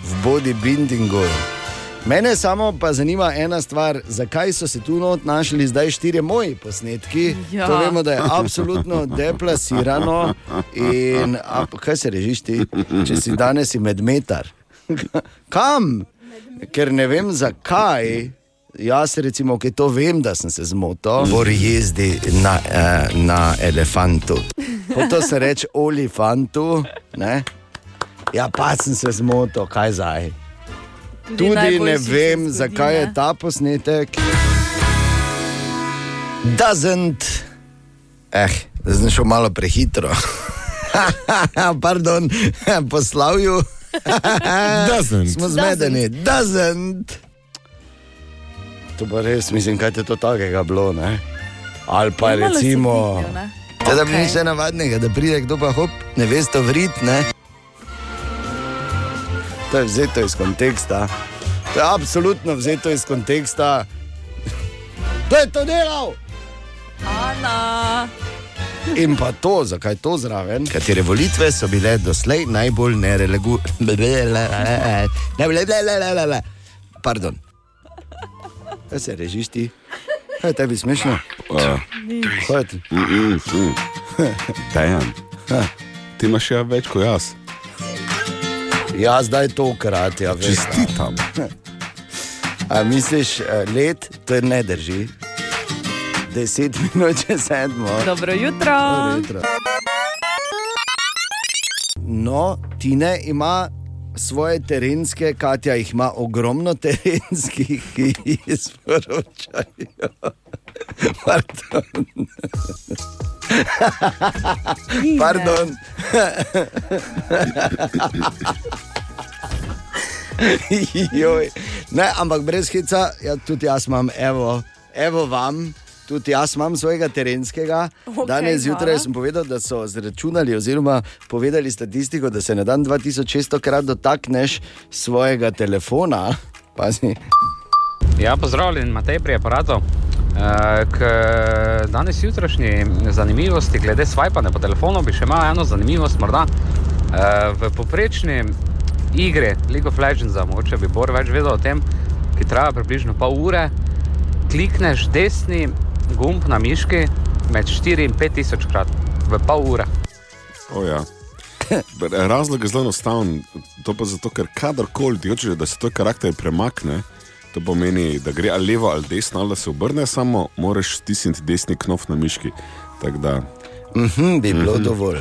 v bodybuildingu. Mene samo pa zanima ena stvar, zakaj so se tu not našli zdaj štiri moji posnetki. Ja. To vemo, da je absolutno deplasirano. In, a, kaj se režiš ti, če si danes medmetar? Kam? Ker ne vem zakaj. Jaz, recimo, ki to vem, da sem se zmotil, bor jezdi na, eh, na elefantu. To se reče olifantu. Ne? Ja, pa sem se zmotil, kaj zdaj. Tudi Tudi ne vem, zakaj je ta posnetek. Doesn't. Eh, zdaj sem šel malo prehitro. Pardon, po slavju. Doesn't. Smo zmedeni. Doesn't. To pa res, mislim, kaj je to takega bilo. Ne? Ali pa Malo se recimo. vidijo, ne? Da bi nič navadnega, da pride kdo pa hop, ne veš to vrit, ne? To je vzeto iz konteksta. To je absolutno vzeto iz konteksta. Kdo je to delal? Ana. In pa to, zakaj to zraven? Katere volitve so bile doslej najbolj nerelegu... Pardon. Kaj se režiš ti? Kaj je tebi smešno? Kaj je ti? Dejan, ti imaš ja več kot jaz. Ja, zdaj tokrat, ja, veš. Čestitam. A misliš, eh, let, to je ne drži. Deset minut čez sedmo. Dobro jutro. Dobro jutro. No, Tine ima svoje terenske, Katja jih ima ogromno terenskih, ki jih sporočajo. Pardon. Pardon. Ne, ampak brez hica, ja, tudi jaz imam, evo, evo vam. Tudi jaz imam svojega terenskega. Okay, Danes zjutraj sem povedal, da so zračunali, oziroma povedali statistiko, da se na dan 2600 krat dotakneš svojega telefona. Pazi. Ja, pozdravljen, Matej pri aparatu. Eh, K danes jutrašnji zanimivosti glede swipanja po telefonu bi še imel eno zanimivost. Morda. Eh, V poprečni igri League of Legends, mogoče bi Bor več vedel o tem, ki traja približno pol ure, klikneš desni gumb na miški med 4 in 5 tisoč krat v pol ure. O, ja. Razlog je zelo enostaven. To pa zato, ker kadarkoli ti hočeš, da se tvoj karakter premakne, to pomeni, da gre ali levo ali desno, ali da se obrne, samo moraš stisniti desni knof na miški. Tako da. Mhm, bi bilo Mhm. dovolj.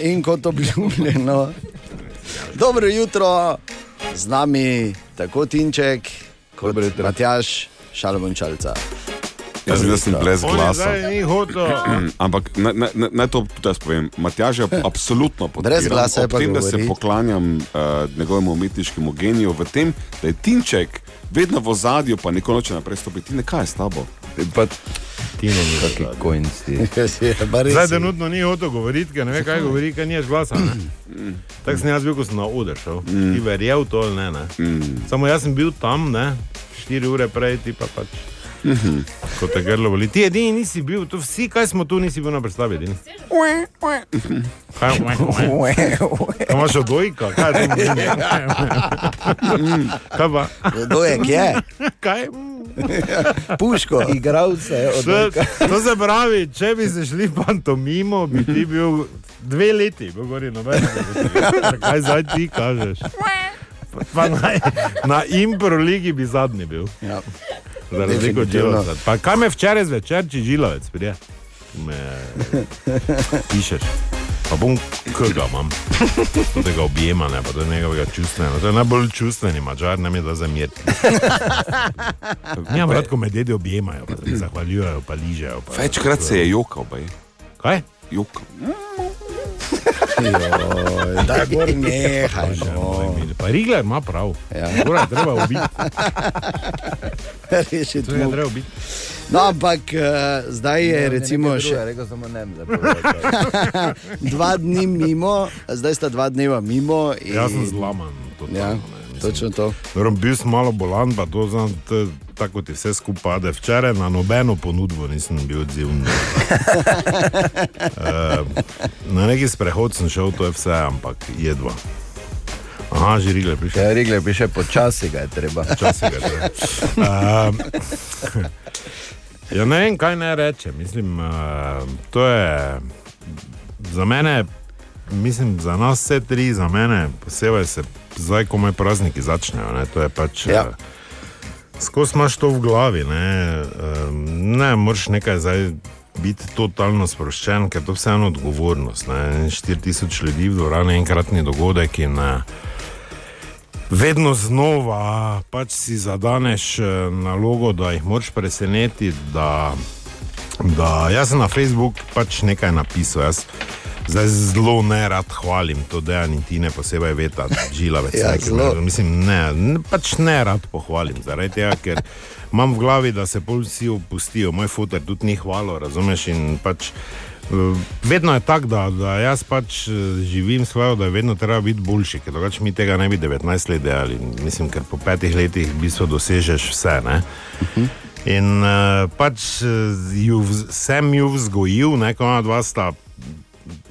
In kot obljubljeno, dobro jutro, z nami tako Tinček, kot Matjaš, Šalbončalca. Jaz sem, jaz sem brez glasa. zdaj ni hotel. Ampak naj- naj naj- naj to tudi jaz povem. Matjaž je absolutno podpiram. Brez glasa je Ob pa tem, da se govori. poklanjam uh, njegovemu umetniškemu geniju, v tem, da je Tinček vedno v ozadju, pa nikoli noče naprej stopiti. Tine, kaj je s tabo? Pa, Tine ni Kakšni kojnci. Zdaj trenutno ni hotel govoriti, ker ne ve, kaj govori, ker glasa. ne. Tako sem jaz bil, ko sem na oder šel. Ti verjel to ali ne. ne? Samo jaz sem bil tam, ne? štiri ure prej, ti pa pač. Ko te grlo boli. Ti edini nisi bil, to vsi, kaj smo tu, nisi bil na predstavi. edini. Kaj, kaj imaš odojka? Kaj je to? Kaj pa? Odojek je. Kaj? Puško. Igravce, To, to se pravi, če bi se šli pantomimo, bi ti bil dve leti, bi gori noben. Kaj zdaj ti kažeš? Pa na, na impro ligi bi zadnji bil. Ja. Za razliko od. Žilovca. Pa kaj me včeraj zvečer, če žilovec prije? Me pišeš. Pa bom koga imam. To tega objemanja, pa to je njegovega čustvenega. To je najbolj čustveni mačar, nam je da zamiriti. Ja, rad, ko me dedi objemajo, pa se zahvaljujejo, pa ližejo. Pa, Večkrat se je jokal, baj. Kaj? Jokal. Joj, Daj, gor nehaj. no. Pa Rigler ima prav. Ja. Gora je treba ubiti. Rešiti To je mu. treba ubiti. No, ampak uh, zdaj je recimo še Rekel sem, ne, dva dni mimo, zdaj sta dva dneva mimo. In... Jaz sem zlaman. Ja, točno to. Dobro, bil sem malo bolan, pa to znam, to, tako ti vse skupaj pade. Včeraj na nobeno ponudbo nisem bil odziven. uh, na neki sprehod sem šel, to je vse, ampak jedva. Aha, že Rigler prišel. Ja, Rigler piše, počasi ga je treba. Počasi ga je treba. Um, ja, ne vem, kaj naj rečem. Mislim, uh, to je za mene, mislim, za nas vse tri, za mene posebej se zdaj, ko moji prazniki začnejo. Ne, to je pač. Ja. Uh, Skozi imaš to v glavi, ne, um, ne moreš nekaj zdaj biti totalno sproščen, ker to je vseeno odgovornost. ne. 4000 ljudi v dvorani, enkratni dogodek in uh, vedno znova pač si zadaneš eh, nalogo, da jih moraš presenetiti. Da, da jaz sem na Facebooku pač nekaj napisal. Jaz zdaj zelo ne rad hvalim to, da je Tine posebej veta, žilavec. Ja, ne, me- Mislim, ne, ne, pač ne rad pohvalim, zaradi tega, ker imam v glavi, da se pol vsi opustijo, moj fotor tudi ni hvalo, razumeš? In pač eh, vedno je tako, da, da jaz pač eh, živim svojo, da je vedno treba biti boljši, ker drugače mi tega ne bi 19 let delali. Mislim, ker po petih letih v bistvu dosežeš vse. Ne? In uh, pač eh, ju, sem ju vzgojil, neko ona dva sta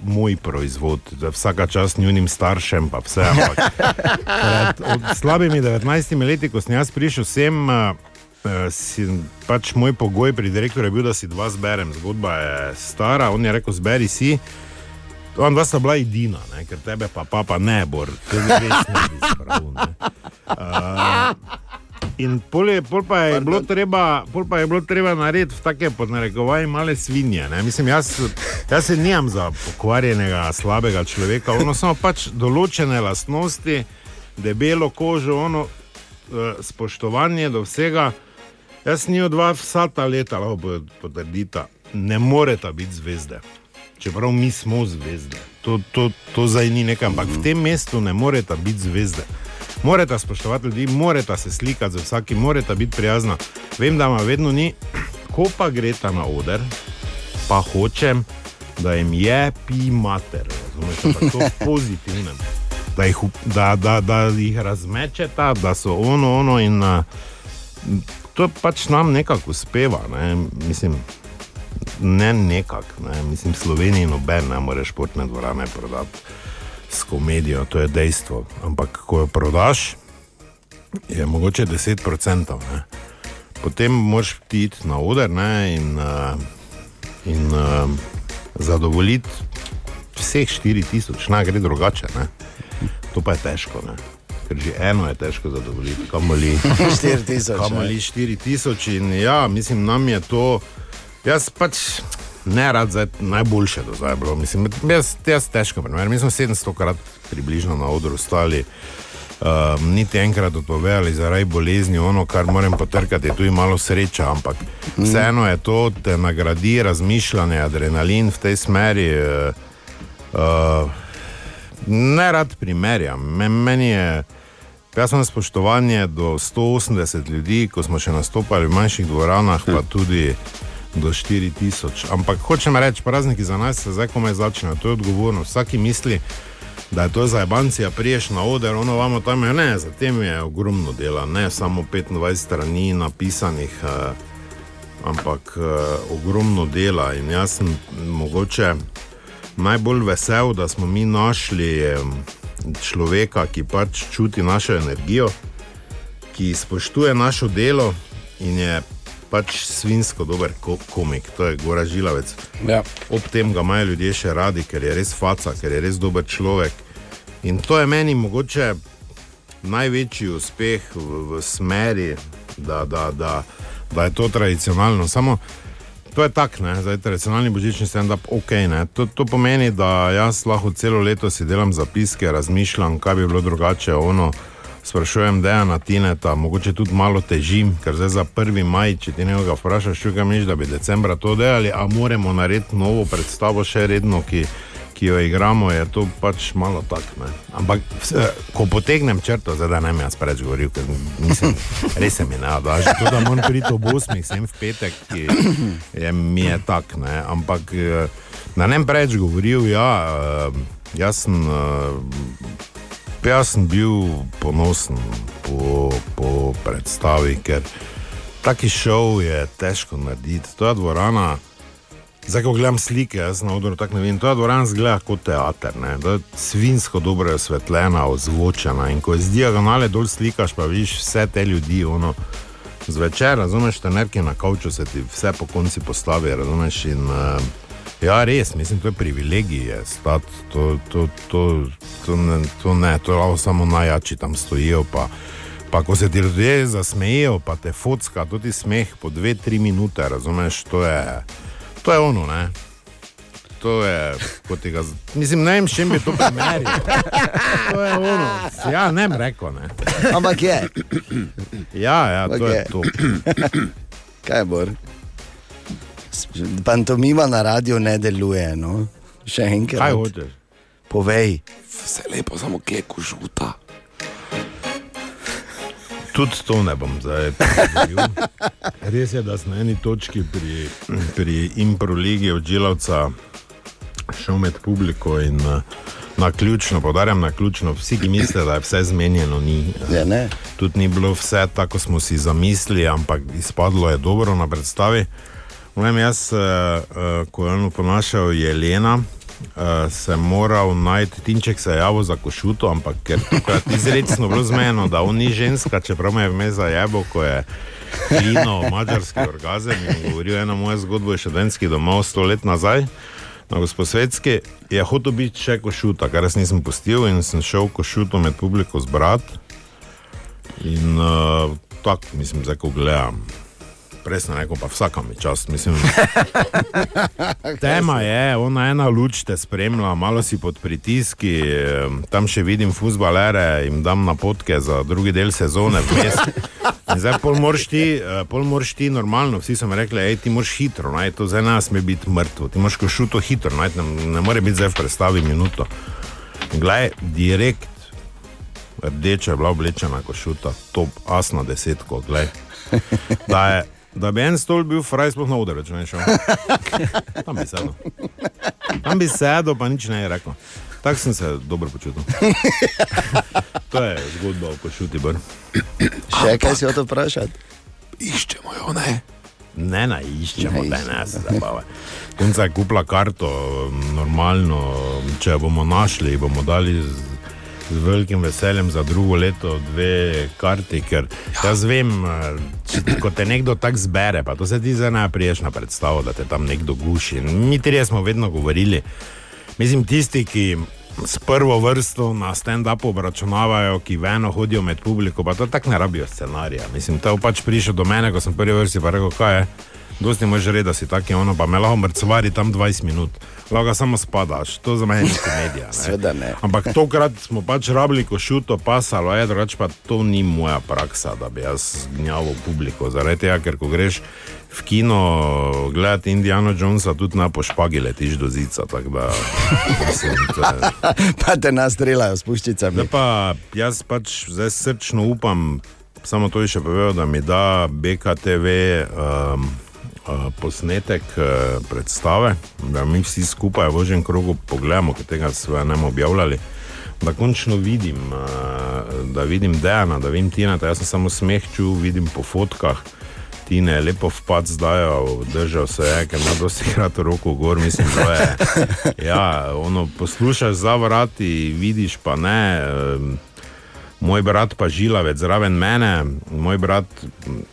moj proizvod, da vsaka čast njunim staršem, pa vse. Pred slabimi 19 leti, ko sem jaz prišel sem. Uh, Si, pač moj pogoj pri direktorju je bil, da si dva zberem. Zgodba je stara, on je rekel: zberi si. On dva sta bila edina, ne? ker tebe pa papa ne bo, ker res ne bi zbral. Ne? Uh, in pol, je, pol, pa je bilo treba, pol pa je bilo treba narediti take podnarekovaje male svinje. Ne? Mislim, jaz, jaz se nimam za pokvarjenega, slabega človeka, ono samo pač določene lastnosti, debelo kožo, ono uh, spoštovanje do vsega. Jaz ni od vas vsa ta leta, lahko potrdita, ne moreta biti zvezde. Čeprav mi smo zvezde, to, to, to zdaj ni nekaj, ampak v tem mestu ne moreta biti zvezde. Morate spoštovati ljudi, morate se slikati z vsakim, morate biti prijazna. Vem, da ima vedno ni, ko pa gre ta na oder, pa hočem, da jim je pi mater, razumete, pa to pozitivno. Da jih, da, da, da jih razmečeta, da so ono, ono in uh, to pač nam nekako uspeva. Ne? Mislim, ne nekako, ne? mislim, Sloveniji noben ne more športne dvorane prodati s komedijo, to je dejstvo. Ampak ko jo prodaš, je mogoče 10%. Ne? Potem moraš ti iti na oder ne? in, uh, in uh, zadovoljiti vseh 4000, naj gre drugače. Ne? To pa je težko. Ne? Ker že eno je težko zadovoljiti, kamoli 4000, Kamoli 4000 in ja, mislim, nam je to. Jaz pač ne rad zdaj najboljše do zdaj bilo. Mislim, jaz, jaz težko primer. Mi smo 700 krat približno na odru stali. Um, niti enkrat odpovedali zaradi bolezni, ono, kar moram potrkati, je tu in malo sreča, ampak mm. vseeno je to, te nagradi razmišljanje, adrenalin v tej smeri. Uh, uh, ne rad primerjam. Men, meni je, jaz sem spoštovanje do 180 ljudi, ko smo še nastopali v manjših dvoranah, pa tudi do 4000. Ampak hočem reči, prazniki za nas se zdaj komaj začnejo, to je odgovorno. Vsaki misli, da je to za Ebancija, priješ na oder, ono vamo tam je, ne, za tem je ogromno dela, ne samo 25 strani napisanih, eh, ampak eh, ogromno dela. In jaz sem mogoče najbolj vesel, da smo mi našli eh, človeka, ki pač čuti našo energijo, ki spoštuje našo delo in je pač svinsko dober ko komik, to je Gora Žilavec. Ja. Ob tem ga imajo ljudje še radi, ker je res faca, ker je res dober človek. In to je meni mogoče največji uspeh v, v smeri, da, da, da, da je to tradicionalno. Samo to je tako, zdaj tradicionalni božični stand-up, ok. Ne. To, to pomeni, da jaz lahko celo leto si delam zapiske, razmišljam, kaj bi bilo drugače. Ono, Sprašujem, da je na Tineta, mogoče tudi malo težim, ker zdaj za 1. maj, če ti nekaj vprašaš, čukaj miš, da bi decembra to delali, a moramo narediti novo predstavo še redno, ki, ki jo igramo, je to pač malo tako. Ampak vse, ko potegnem črto, zdaj da ne mi jaz preveč govoril, ker mislim, res se mi ne da, že to, da moram priti ob 8, sem v petek, ki je, mi je tak, ne. ampak da ne preveč govoril, ja, jaz sem. Jaz sem bil ponosen po, po predstavi, ker taki šov je težko narediti. To je dvorana, zdaj ko gledam slike, jaz na odru tako ne vem. To je dvorana zgleda kot teater, ne? to je svinsko dobro osvetljena, ozvočena in ko z diagonale dol slikaš, pa vidiš vse te ljudi. Ono, Zvečer, razumeš, te nerke na kavču se ti vse po konci postavi, razumeš. In, uh, Ja, res, mislim, to je privilegij, to, to, to, to, to, ne, to ne, to lahko samo najjači tam stojijo. Pa, pa ko se ti ljudje zasmejijo, pa te fotska, tudi smeh po dve, tri minute, razumeš, to je, to je ono, ne. To je, kot tega, mislim, ne vem, s čim bi to primerjal. To je ono, ja, ne bi rekel, ne. Ampak je. Ja, ja, to je je. to. Kaj je bor? Pantomima na radiju ne deluje. No? Še enkrat. Kaj hočeš? Povej. Vse lepo, samo kleku žuta. Tudi to ne bom zdaj povedal. Res je, da sem na eni točki pri, pri improligi od Džilavca šel med publiko in eh, na ključno, podarjam na ključno, vsi, ki mislijo, da je vse zmenjeno, ni. Ja, ne. Tudi ni bilo vse tako, kot smo si zamislili, ampak izpadlo je dobro na predstavi. Vem, jaz, eh, eh, ko je on ponašal Jelena, eh, sem moral najti, Tinček se je javil za košuto, ampak ker takrat izrecno bilo zmeno, da on ni ženska, čeprav me je vmes zajebo, ko je klino mačarski orgazem in govoril eno moje zgodbo iz študentskih domov sto let nazaj. Na Gosposvetski je hotel biti še košuta, kar jaz nisem pustil in sem šel košuto med publiko zbrati. In uh, tako, mislim, zdaj ko gledam. Prej sem rekel, pa vsaka mi čast, mislim. Tema je, ona ena luč te spremlja, malo si pod pritiski, tam še vidim fusbalere in dam napotke za drugi del sezone. vmes. In zdaj pol moraš ti, eh, pol moraš ti normalno, vsi so mi rekli, hej, ti moraš hitro, naj to zdaj nas sme biti mrtvo, ti moraš košuto hitro, naj, ne, ne more biti zdaj v predstavi minuto. In Glej, direkt, rdeča je bila oblečena košuta, top, asna desetko, glej. Da, je, da bi en stol bil fraj, sploh na udaru, če ne šel. Tam bi sedel. Tam bi sedel, pa nič ne je rekel. Tako sem se dobro počutil. To je zgodba o br. Še kaj si o to vprašati? Iščemo jo, ne? Ne, ne, iščemo, da ne se zabava. Punca je kupila karto, normalno, če jo bomo našli, bomo dali z, z velikim veseljem za drugo leto dve karti, ker jaz vem, eh, če, ko te nekdo tako zbere, pa to se ti zdaj ne priješ na predstavo, da te tam nekdo guši. Mi trije smo vedno govorili, mislim, tisti, ki s prvo vrsto na stand-upu obračunavajo, ki veno hodijo med publiko, pa to tako ne rabijo scenarija. Mislim, to je pač prišel do mene, ko sem prvi vrsti pa rekel, kaj je. Dosti možeš reči, da si taki ono, pa me lahko mrcvari tam 20 minut, lahko samo spadaš, to za mene ni komedija. ne. Seveda ne. Ampak tokrat smo pač rabili košuto, pasalo je, drugače pa to ni moja praksa, da bi jaz gnjavil publiko. Zaradi tega, ker ko greš v kino gledati Indiana Jonesa, tudi na pošpagi letiš do zica. tako Da, mislim, to je, Pa te nas streljajo s puščicami. Zdaj pa jaz pač zdaj srčno upam, samo to je še povedal, da mi da BKTV um, uh, posnetek uh, predstave, da mi vsi skupaj v ožjem krogu pogledamo, ker tega sve ne objavljali. Da končno vidim, uh, da vidim Dejana, da vidim Tina, jaz sem samo smeh čutil, vidim po fotkah. Tine je lepo vpad zdaj, držal se je, ker ima dosti krat roko gor, mislim, da je. Ja, ono, poslušaš za vrati, vidiš pa ne. em, Moj brat pa žilavec zraven mene, moj brat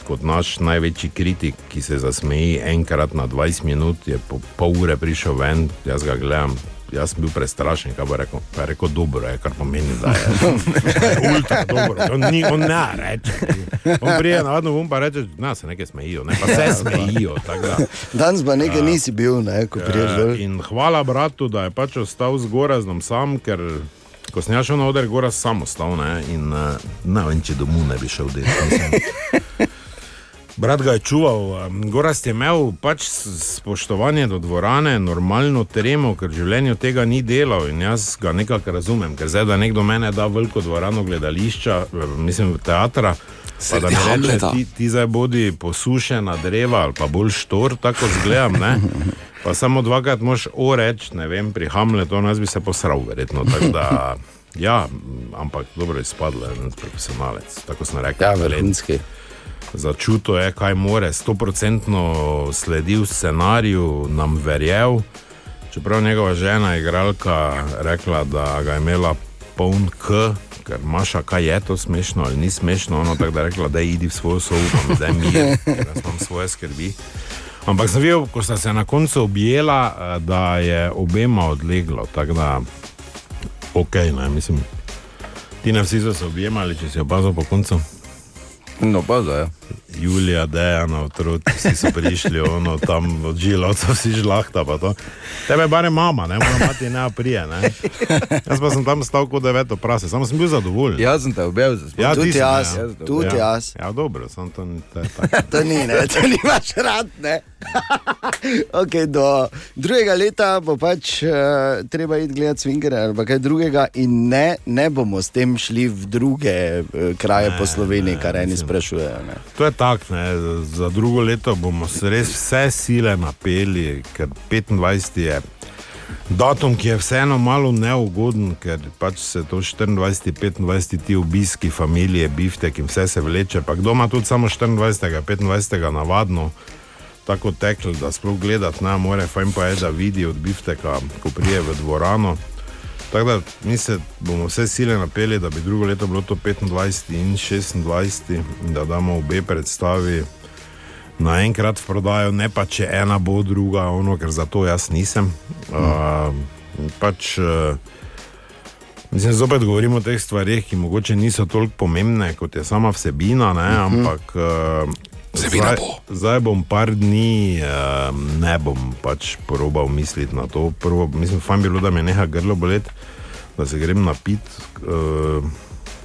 kot naš največji kritik, ki se zasmeji enkrat na 20 minut, je po pol ure prišel ven, jaz ga gledam. Jaz sem bil prestrašen, kaj bo rekel. Pa je rekel, dobro je, kar pomeni, da je, ultra dobro. On, ni, on ne reče. On prije navadno vum pa reče, da se nekaj smejijo, ne, pa se smejijo. tako da. Danes pa nekaj nisi bil, ne, ko priješ dol. Eh, In hvala bratu, da je pač ostal z Goraznom sam, ker ko sem šel na oder, Goraz sam ostal ne, in uh, ne vem, če domov ne bi šel delati. Brat ga je čuval, um, Gorast je imel pač spoštovanje do dvorane, normalno tremo, ker v življenju tega ni delal in jaz ga nekako razumem, ker zdaj, da nekdo mene da veliko dvorano gledališča, eh, mislim, teatra. Pa da mi reče, ti, ti zdaj bodi posušena dreva ali pa bolj štor, tako zgledam. Ne? Pa samo dvakrat moš o reči, ne vem, pri Hamletu, jaz bi se posral, verjetno. Da, ja, ampak dobro je spadlo, en profesionalec, tako sem rekel. Ja, talent. vrhunski. Začutil je, kaj more, stoprocentno sledil scenariju, nam verjel. Čeprav njegova žena, igralka, rekla, da ga je imela poln K, ker Maša, kaj je to smešno ali ni smešno, ono tako da je rekla, da idi v svojo sobo, pa mi daj mir, ker jaz imam svoje skrbi. Ampak sem videl, ko sta se na koncu objela, eh, da je obema odleglo, tako da ok, ne, mislim. Ti ne vsi so se objemali, če si opazil po koncu. No, pa zdaj. Julija, Dejana, otroci, vsi so prišli, ono tam od žilovca, vsi žlahta. pa to. Tebe bare mama, ne moramo imeti ne aprije. Ne? Jaz pa sem tam stal kot deveto prase, samo sem bil zadovoljen. Jaz sem te objel za Ja, Tudi si, jaz, ja. tudi ja. jaz. Ja, dobro, samo to ni to je tako. To ni, ne, to nimaš rad. Ne? okay, do drugega leta bo pač uh, treba iti gledati swingere ali pa kaj drugega, in ne, ne bomo s tem šli v druge uh, kraje ne, po Sloveniji, ne, kar eni sprašujejo. Ne. To je tako, za drugo leto bomo res vse sile napeli, ker 25 je. Datum, ki je vseeno malo neugoden, ker pač se to 24, 25 ti obiski, familije, biftek in vse se vleče. Pa kdo ima tudi samo 24, 25 navadno, tako tekl, da sploh gledati ne more, fajn pa je, da vidi od bifteka, ko prije v dvorano. Tako da mi se bomo vse sile napeli, da bi drugo leto bilo to 25 in 26, in da damo obe predstavi naenkrat v prodajo, ne pa če ena bo druga, ono, ker za to jaz nisem. Uh, pač, uh, mislim, zopet govorimo o teh stvarih, ki mogoče niso toliko pomembne kot je sama vsebina, ne, Mhm. ampak. Uh, Zdaj, bo. zdaj bom par dni, uh, ne bom pač probal misliti na to. Prvo, mislim, fajn bi bilo, da me neha grlo boleti, da se grem napit. Uh,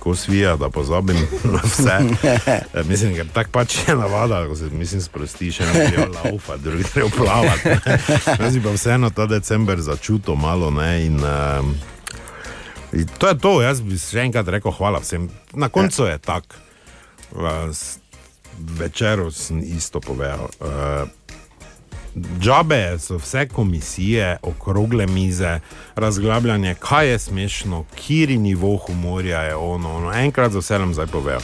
Ko svija, da pozabim na vse. E, mislim, ker tako pač je navada, ko se mislim, sprostiš, eno gre laufa, drugi gre plavati. Jaz bi pa vseeno ta december začutil malo. Ne, in, um, in to je to, jaz bi še enkrat rekel hvala vsem. Na koncu je tako. Večer sem isto povedal. Uh, Džabe so vse komisije, okrogle mize, razglabljanje, kaj je smešno, kiri nivo humorja je ono, ono. Enkrat za vse nam zdaj povejo.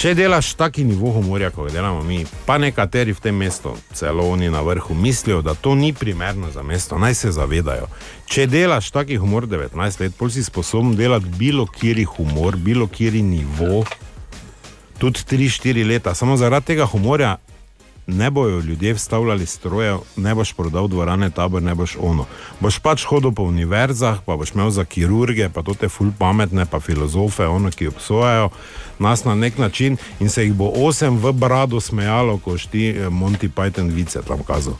Če delaš taki nivo humorja, kot ga delamo mi, pa nekateri v tem mestu, celo oni na vrhu, mislijo, da to ni primerno za mesto, naj se zavedajo. Če delaš taki humor 19 let, pol si sposoben delati bilo kiri humor, bilo kiri nivo, tudi 3-4 leta, samo zaradi tega humorja ne bojo ljudje vstavljali strojev, ne boš prodal dvorane, tabor, ne boš ono. Boš pač hodil po univerzah, pa boš imel za kirurge, pa to te ful pametne, pa filozofe, ono, ki obsojajo nas na nek način in se jih bo osem v brado smejalo, ko šti eh, Monty Python vice tam kazal.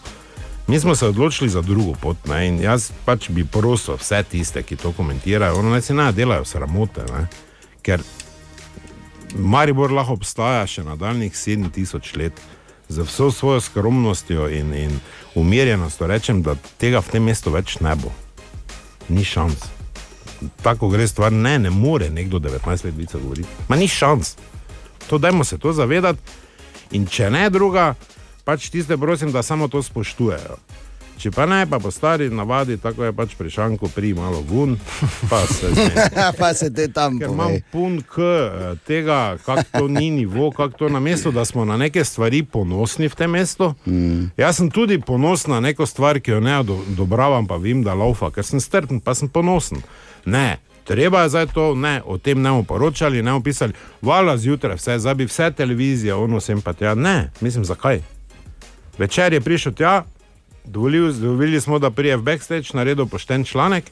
Mi smo se odločili za drugo pot ne? in jaz pač bi prosil vse tiste, ki to komentirajo, ono naj se ne delajo sramote, ne? ker Maribor lahko obstaja še nadaljnih 7000 let z vso svojo skromnostjo in, in umirjenostjo rečem, da tega v tem mestu več ne bo. Ni šans. Tako gre stvar, ne, ne more nekdo 19 let vice govoriti. Ma ni šans. To dajmo se to zavedati. In če ne druga, pač tiste prosim, da samo to spoštujejo. Če pa ne, pa po stari navadi, tako je pač pri šanku, pri malo gun, pa se zmeni. pa se te tam Ker imam pun k eh, tega, kako to ni nivo, kako to na mestu, da smo na neke stvari ponosni v tem mestu. Mm. Jaz sem tudi ponosen na neko stvar, ki jo ne odo- odobravam, pa vem, da laufa, ker sem strpen, pa sem ponosen. Ne. Treba je zdaj to, ne, o tem ne bomo poročali, ne bomo pisali, vala zjutraj, vse, zdaj bi vse televizije, ono sem pa tja. Ne, mislim, zakaj? Večer je prišel tja, dovolili, dovolili smo, da prije v backstage naredil pošten članek,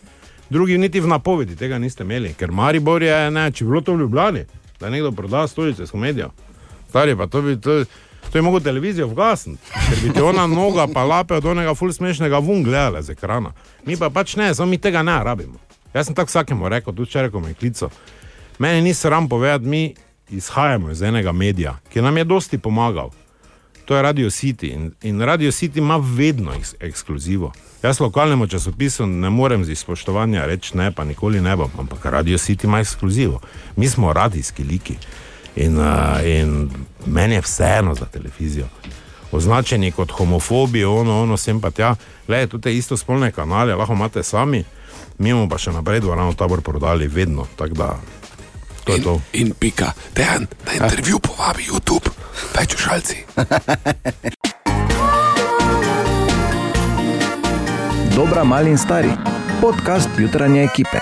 drugi niti v napovedi tega niste imeli, ker Maribor je, ne, če bi bilo to v Ljubljani, da nekdo proda stolice s komedijo. Stari pa to bi. To, To je mogoče televizijo vgasniti, ker bi ti ona noga pa lape od onega ful smešnega vun gledala z ekrana. Mi pa pač ne, samo mi tega ne rabimo. Jaz sem tako vsakemu rekel, tudi če rekel me klico. Meni ni sram povedati, mi izhajamo iz enega medija, ki nam je dosti pomagal. To je Radio City in, in Radio City ima vedno eks ekskluzivo. Jaz lokalnemu časopisu ne morem z izpoštovanja reči ne, pa nikoli ne bom, ampak Radio City ima ekskluzivo. Mi smo radijski liki in, uh, in meni je vseeno za televizijo. Označeni kot homofobi, ono, ono, sem pa tja. Glede, tudi te istospolne kanale lahko imate sami, mi bomo pa še naprej dvorano tabor prodali vedno. Tako da, to je to. In pika, dejan, na intervju povabi YouTube, več užalci. Dobra, mali in stari. Podcast jutranje ekipe.